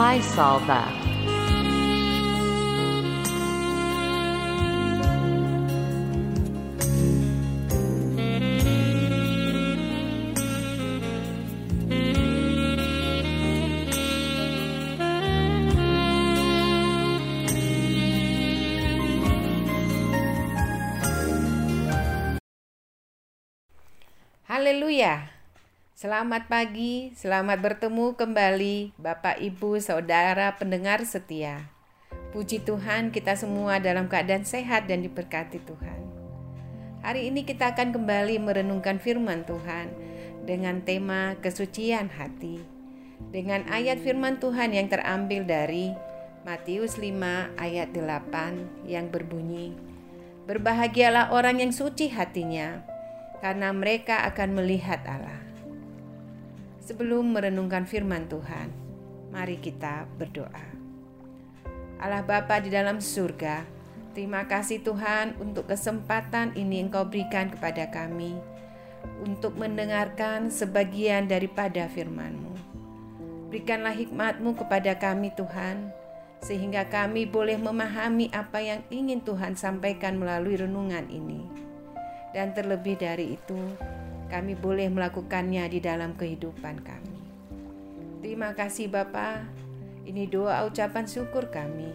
MySolver. Hallelujah. Selamat pagi, selamat bertemu kembali Bapak Ibu Saudara pendengar setia. Puji Tuhan kita semua dalam keadaan sehat dan diberkati Tuhan. Hari ini kita akan kembali merenungkan firman Tuhan dengan tema kesucian hati. Dengan ayat firman Tuhan yang terambil dari Matius 5 ayat 8 yang berbunyi Berbahagialah orang yang suci hatinya karena mereka akan melihat Allah. Sebelum merenungkan firman Tuhan, mari kita berdoa. Allah Bapa di dalam surga, terima kasih Tuhan untuk kesempatan ini Engkau berikan kepada kami untuk mendengarkan sebagian daripada firman-Mu. Berikanlah hikmat-Mu kepada kami Tuhan, sehingga kami boleh memahami apa yang ingin Tuhan sampaikan melalui renungan ini. Dan terlebih dari itu, kami boleh melakukannya di dalam kehidupan kami. Terima kasih Bapa. Ini doa ucapan syukur kami.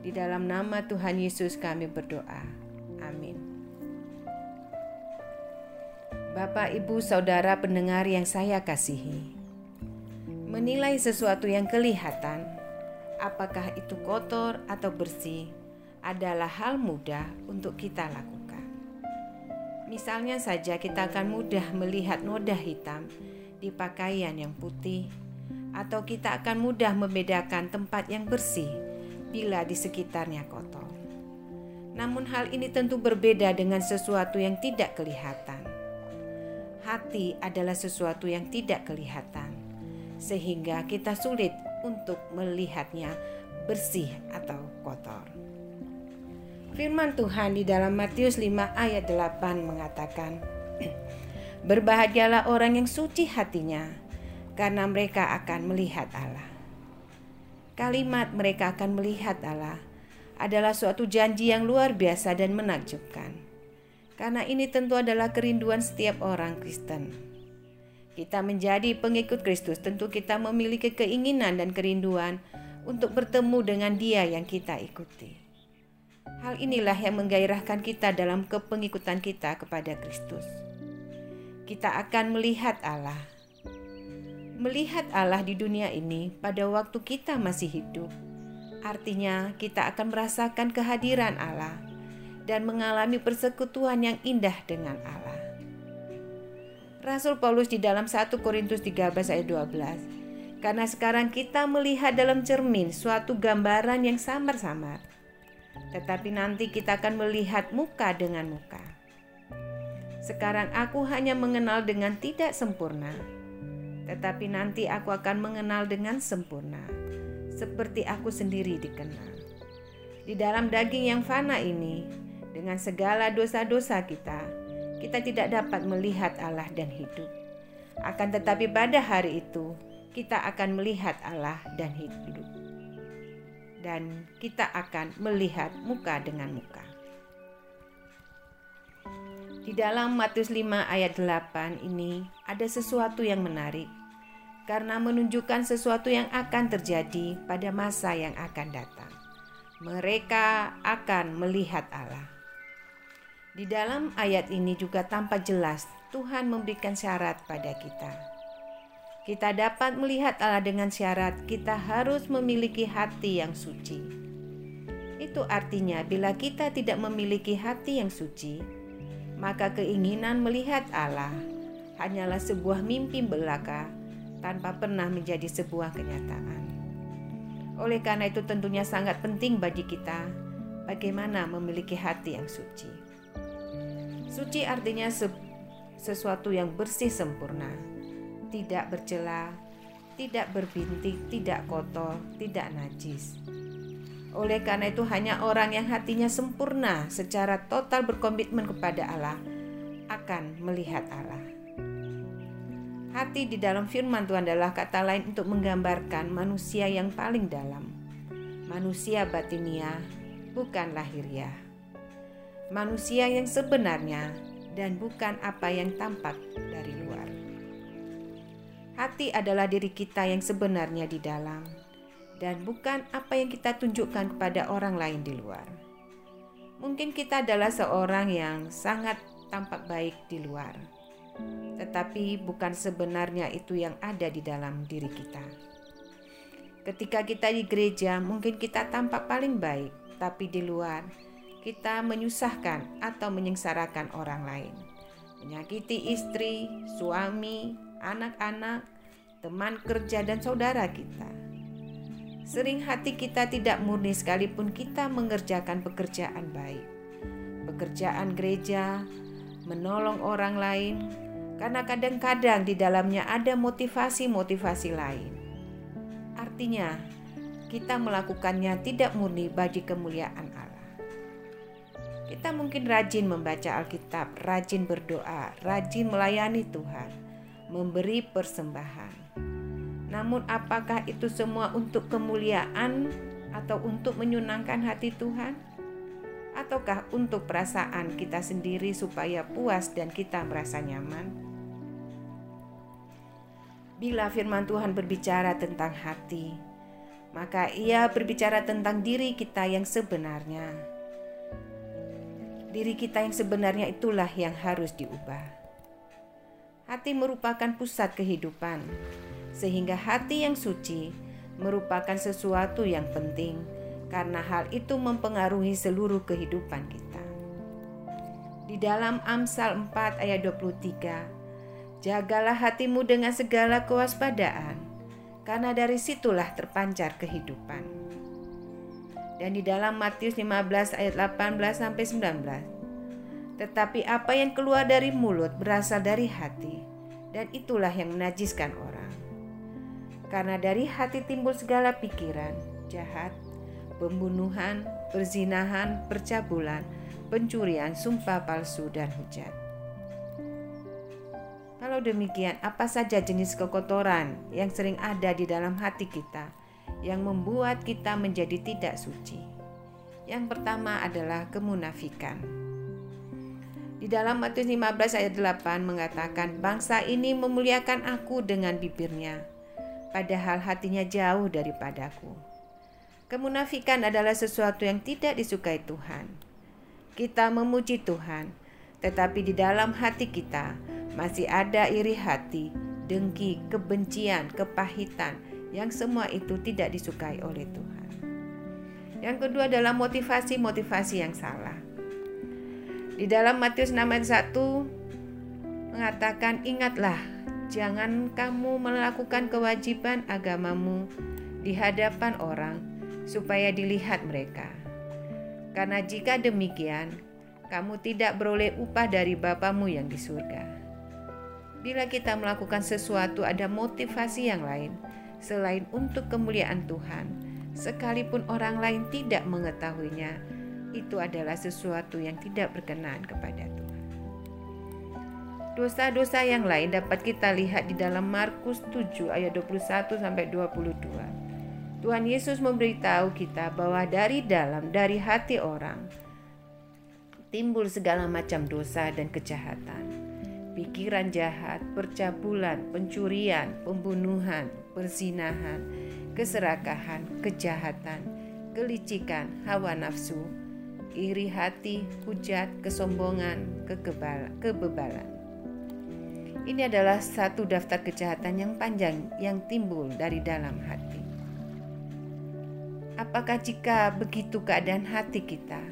Di dalam nama Tuhan Yesus kami berdoa. Amin. Bapak, Ibu, Saudara pendengar yang saya kasihi. Menilai sesuatu yang kelihatan, apakah itu kotor atau bersih, adalah hal mudah untuk kita lakukan. Misalnya saja kita akan mudah melihat noda hitam di pakaian yang putih atau kita akan mudah membedakan tempat yang bersih bila di sekitarnya kotor. Namun hal ini tentu berbeda dengan sesuatu yang tidak kelihatan. Hati adalah sesuatu yang tidak kelihatan sehingga kita sulit untuk melihatnya bersih atau kotor. Firman Tuhan di dalam Matius 5 ayat 8 mengatakan, Berbahagialah orang yang suci hatinya, karena mereka akan melihat Allah. Kalimat mereka akan melihat Allah adalah suatu janji yang luar biasa dan menakjubkan. Karena ini tentu adalah kerinduan setiap orang Kristen. Kita menjadi pengikut Kristus, tentu kita memiliki keinginan dan kerinduan untuk bertemu dengan Dia yang kita ikuti. Hal inilah yang menggairahkan kita dalam kepengikutan kita kepada Kristus. Kita akan melihat Allah. Melihat Allah di dunia ini pada waktu kita masih hidup. Artinya, kita akan merasakan kehadiran Allah dan mengalami persekutuan yang indah dengan Allah. Rasul Paulus di dalam 1 Korintus 13 ayat 12 karena sekarang kita melihat dalam cermin suatu gambaran yang samar-samar tetapi nanti kita akan melihat muka dengan muka. Sekarang aku hanya mengenal dengan tidak sempurna, tetapi nanti aku akan mengenal dengan sempurna, seperti aku sendiri dikenal. Di dalam daging yang fana ini, dengan segala dosa-dosa kita, kita tidak dapat melihat Allah dan hidup. Akan tetapi pada hari itu, kita akan melihat Allah dan hidup dan kita akan melihat muka dengan muka. Di dalam Matius 5 ayat 8 ini ada sesuatu yang menarik karena menunjukkan sesuatu yang akan terjadi pada masa yang akan datang. Mereka akan melihat Allah. Di dalam ayat ini juga tampak jelas Tuhan memberikan syarat pada kita kita dapat melihat Allah dengan syarat kita harus memiliki hati yang suci. Itu artinya, bila kita tidak memiliki hati yang suci, maka keinginan melihat Allah hanyalah sebuah mimpi belaka tanpa pernah menjadi sebuah kenyataan. Oleh karena itu, tentunya sangat penting bagi kita bagaimana memiliki hati yang suci. Suci artinya sesuatu yang bersih sempurna tidak bercela, tidak berbintik, tidak kotor, tidak najis. Oleh karena itu hanya orang yang hatinya sempurna secara total berkomitmen kepada Allah akan melihat Allah. Hati di dalam firman Tuhan adalah kata lain untuk menggambarkan manusia yang paling dalam. Manusia batinia, bukan lahiriah. Manusia yang sebenarnya dan bukan apa yang tampak. Hati adalah diri kita yang sebenarnya di dalam dan bukan apa yang kita tunjukkan kepada orang lain di luar. Mungkin kita adalah seorang yang sangat tampak baik di luar tetapi bukan sebenarnya itu yang ada di dalam diri kita. Ketika kita di gereja, mungkin kita tampak paling baik, tapi di luar kita menyusahkan atau menyengsarakan orang lain, menyakiti istri, suami, anak-anak, teman kerja, dan saudara kita. Sering hati kita tidak murni sekalipun kita mengerjakan pekerjaan baik, pekerjaan gereja, menolong orang lain, karena kadang-kadang di dalamnya ada motivasi-motivasi lain. Artinya, kita melakukannya tidak murni bagi kemuliaan Allah. Kita mungkin rajin membaca Alkitab, rajin berdoa, rajin melayani Tuhan, memberi persembahan. Namun, apakah itu semua untuk kemuliaan atau untuk menyenangkan hati Tuhan? Ataukah untuk perasaan kita sendiri supaya puas dan kita merasa nyaman? Bila firman Tuhan berbicara tentang hati, maka ia berbicara tentang diri kita yang sebenarnya. Diri kita yang sebenarnya itulah yang harus diubah. Hati merupakan pusat kehidupan, sehingga hati yang suci merupakan sesuatu yang penting karena hal itu mempengaruhi seluruh kehidupan kita. Di dalam Amsal 4 ayat 23, Jagalah hatimu dengan segala kewaspadaan, karena dari situlah terpancar kehidupan. Dan di dalam Matius 15 ayat 18 sampai 19. Tetapi apa yang keluar dari mulut berasal dari hati, dan itulah yang menajiskan orang. Karena dari hati timbul segala pikiran jahat, pembunuhan, perzinahan, percabulan, pencurian, sumpah palsu, dan hujat. Kalau demikian, apa saja jenis kekotoran yang sering ada di dalam hati kita yang membuat kita menjadi tidak suci? Yang pertama adalah kemunafikan. Di dalam Matius 15 ayat 8 mengatakan, "Bangsa ini memuliakan aku dengan bibirnya, padahal hatinya jauh daripadaku." Kemunafikan adalah sesuatu yang tidak disukai Tuhan. Kita memuji Tuhan, tetapi di dalam hati kita masih ada iri hati, dengki, kebencian, kepahitan, yang semua itu tidak disukai oleh Tuhan. Yang kedua adalah motivasi-motivasi yang salah. Di dalam Matius 6 ayat 1 mengatakan, "Ingatlah, jangan kamu melakukan kewajiban agamamu di hadapan orang supaya dilihat mereka. Karena jika demikian, kamu tidak beroleh upah dari Bapamu yang di surga." Bila kita melakukan sesuatu, ada motivasi yang lain selain untuk kemuliaan Tuhan, sekalipun orang lain tidak mengetahuinya. Itu adalah sesuatu yang tidak berkenan kepada Tuhan. Dosa-dosa yang lain dapat kita lihat di dalam Markus 7 ayat 21 sampai 22. Tuhan Yesus memberitahu kita bahwa dari dalam, dari hati orang, timbul segala macam dosa dan kejahatan pikiran jahat, percabulan, pencurian, pembunuhan, perzinahan, keserakahan, kejahatan, kelicikan, hawa nafsu, iri hati, hujat, kesombongan, kekebal, kebebalan. Ini adalah satu daftar kejahatan yang panjang yang timbul dari dalam hati. Apakah jika begitu keadaan hati kita,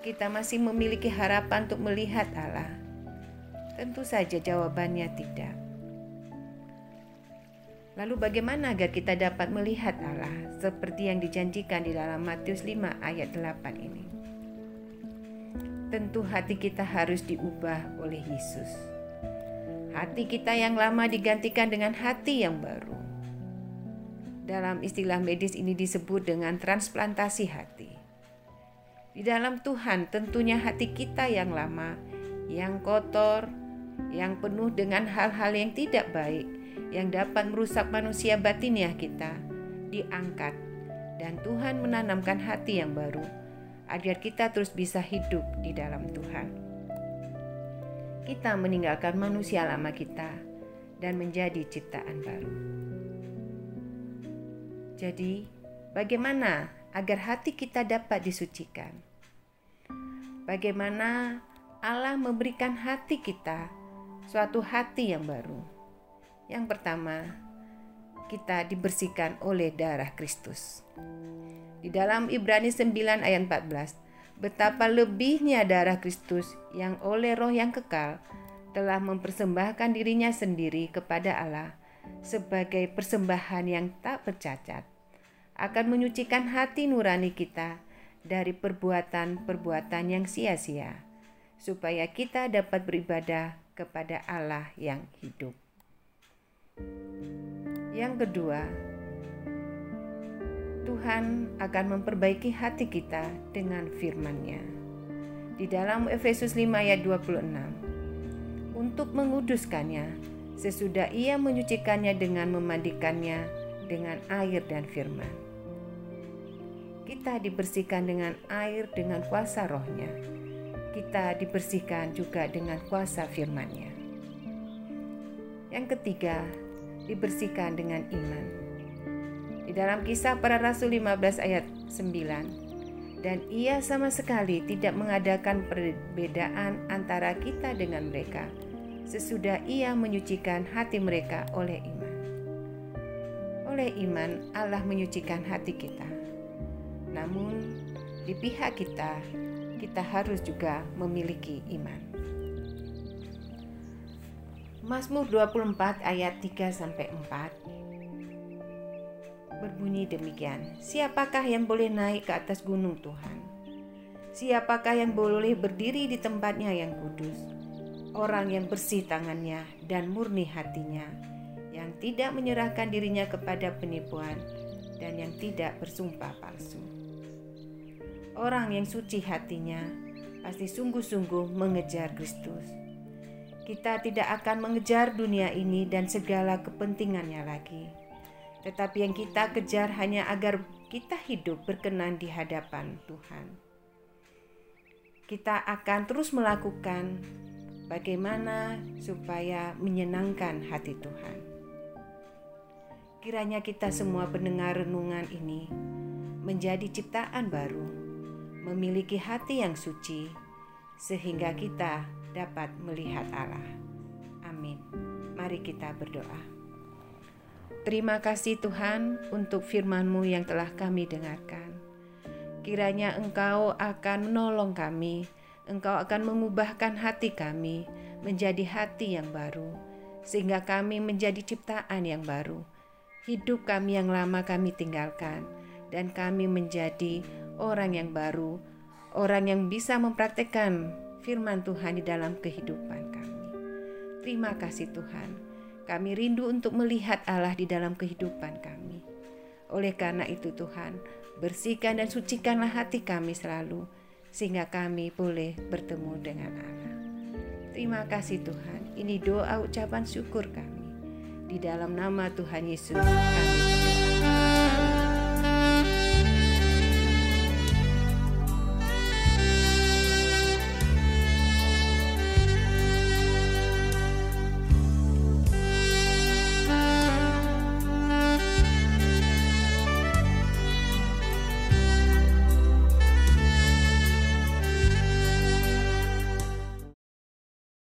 kita masih memiliki harapan untuk melihat Allah? Tentu saja jawabannya tidak. Lalu bagaimana agar kita dapat melihat Allah seperti yang dijanjikan di dalam Matius 5 ayat 8 ini? Tentu hati kita harus diubah oleh Yesus. Hati kita yang lama digantikan dengan hati yang baru. Dalam istilah medis ini disebut dengan transplantasi hati. Di dalam Tuhan tentunya hati kita yang lama, yang kotor, yang penuh dengan hal-hal yang tidak baik yang dapat merusak manusia batiniah kita diangkat dan Tuhan menanamkan hati yang baru agar kita terus bisa hidup di dalam Tuhan. Kita meninggalkan manusia lama kita dan menjadi ciptaan baru. Jadi, bagaimana agar hati kita dapat disucikan? Bagaimana Allah memberikan hati kita suatu hati yang baru? Yang pertama, kita dibersihkan oleh darah Kristus. Di dalam Ibrani 9 ayat 14, betapa lebihnya darah Kristus yang oleh roh yang kekal telah mempersembahkan dirinya sendiri kepada Allah sebagai persembahan yang tak bercacat, akan menyucikan hati nurani kita dari perbuatan-perbuatan yang sia-sia, supaya kita dapat beribadah kepada Allah yang hidup. Yang kedua, Tuhan akan memperbaiki hati kita dengan firman-Nya. Di dalam Efesus 5 ayat 26, untuk menguduskannya sesudah ia menyucikannya dengan memandikannya dengan air dan firman. Kita dibersihkan dengan air dengan kuasa rohnya. Kita dibersihkan juga dengan kuasa firman-Nya. Yang ketiga, dibersihkan dengan iman. Di dalam kisah para rasul 15 ayat 9, dan ia sama sekali tidak mengadakan perbedaan antara kita dengan mereka sesudah ia menyucikan hati mereka oleh iman. Oleh iman Allah menyucikan hati kita. Namun di pihak kita kita harus juga memiliki iman. Mazmur 24 ayat 3 sampai 4 berbunyi demikian. Siapakah yang boleh naik ke atas gunung Tuhan? Siapakah yang boleh berdiri di tempatnya yang kudus? Orang yang bersih tangannya dan murni hatinya, yang tidak menyerahkan dirinya kepada penipuan dan yang tidak bersumpah palsu. Orang yang suci hatinya pasti sungguh-sungguh mengejar Kristus kita tidak akan mengejar dunia ini dan segala kepentingannya lagi. Tetapi yang kita kejar hanya agar kita hidup berkenan di hadapan Tuhan. Kita akan terus melakukan bagaimana supaya menyenangkan hati Tuhan. Kiranya kita semua pendengar renungan ini menjadi ciptaan baru, memiliki hati yang suci, sehingga kita dapat melihat Allah. Amin. Mari kita berdoa. Terima kasih Tuhan untuk firman-Mu yang telah kami dengarkan. Kiranya Engkau akan menolong kami, Engkau akan mengubahkan hati kami menjadi hati yang baru, sehingga kami menjadi ciptaan yang baru. Hidup kami yang lama kami tinggalkan, dan kami menjadi orang yang baru, orang yang bisa mempraktekkan firman Tuhan di dalam kehidupan kami. Terima kasih Tuhan, kami rindu untuk melihat Allah di dalam kehidupan kami. Oleh karena itu Tuhan, bersihkan dan sucikanlah hati kami selalu, sehingga kami boleh bertemu dengan Allah. Terima kasih Tuhan, ini doa ucapan syukur kami. Di dalam nama Tuhan Yesus kami.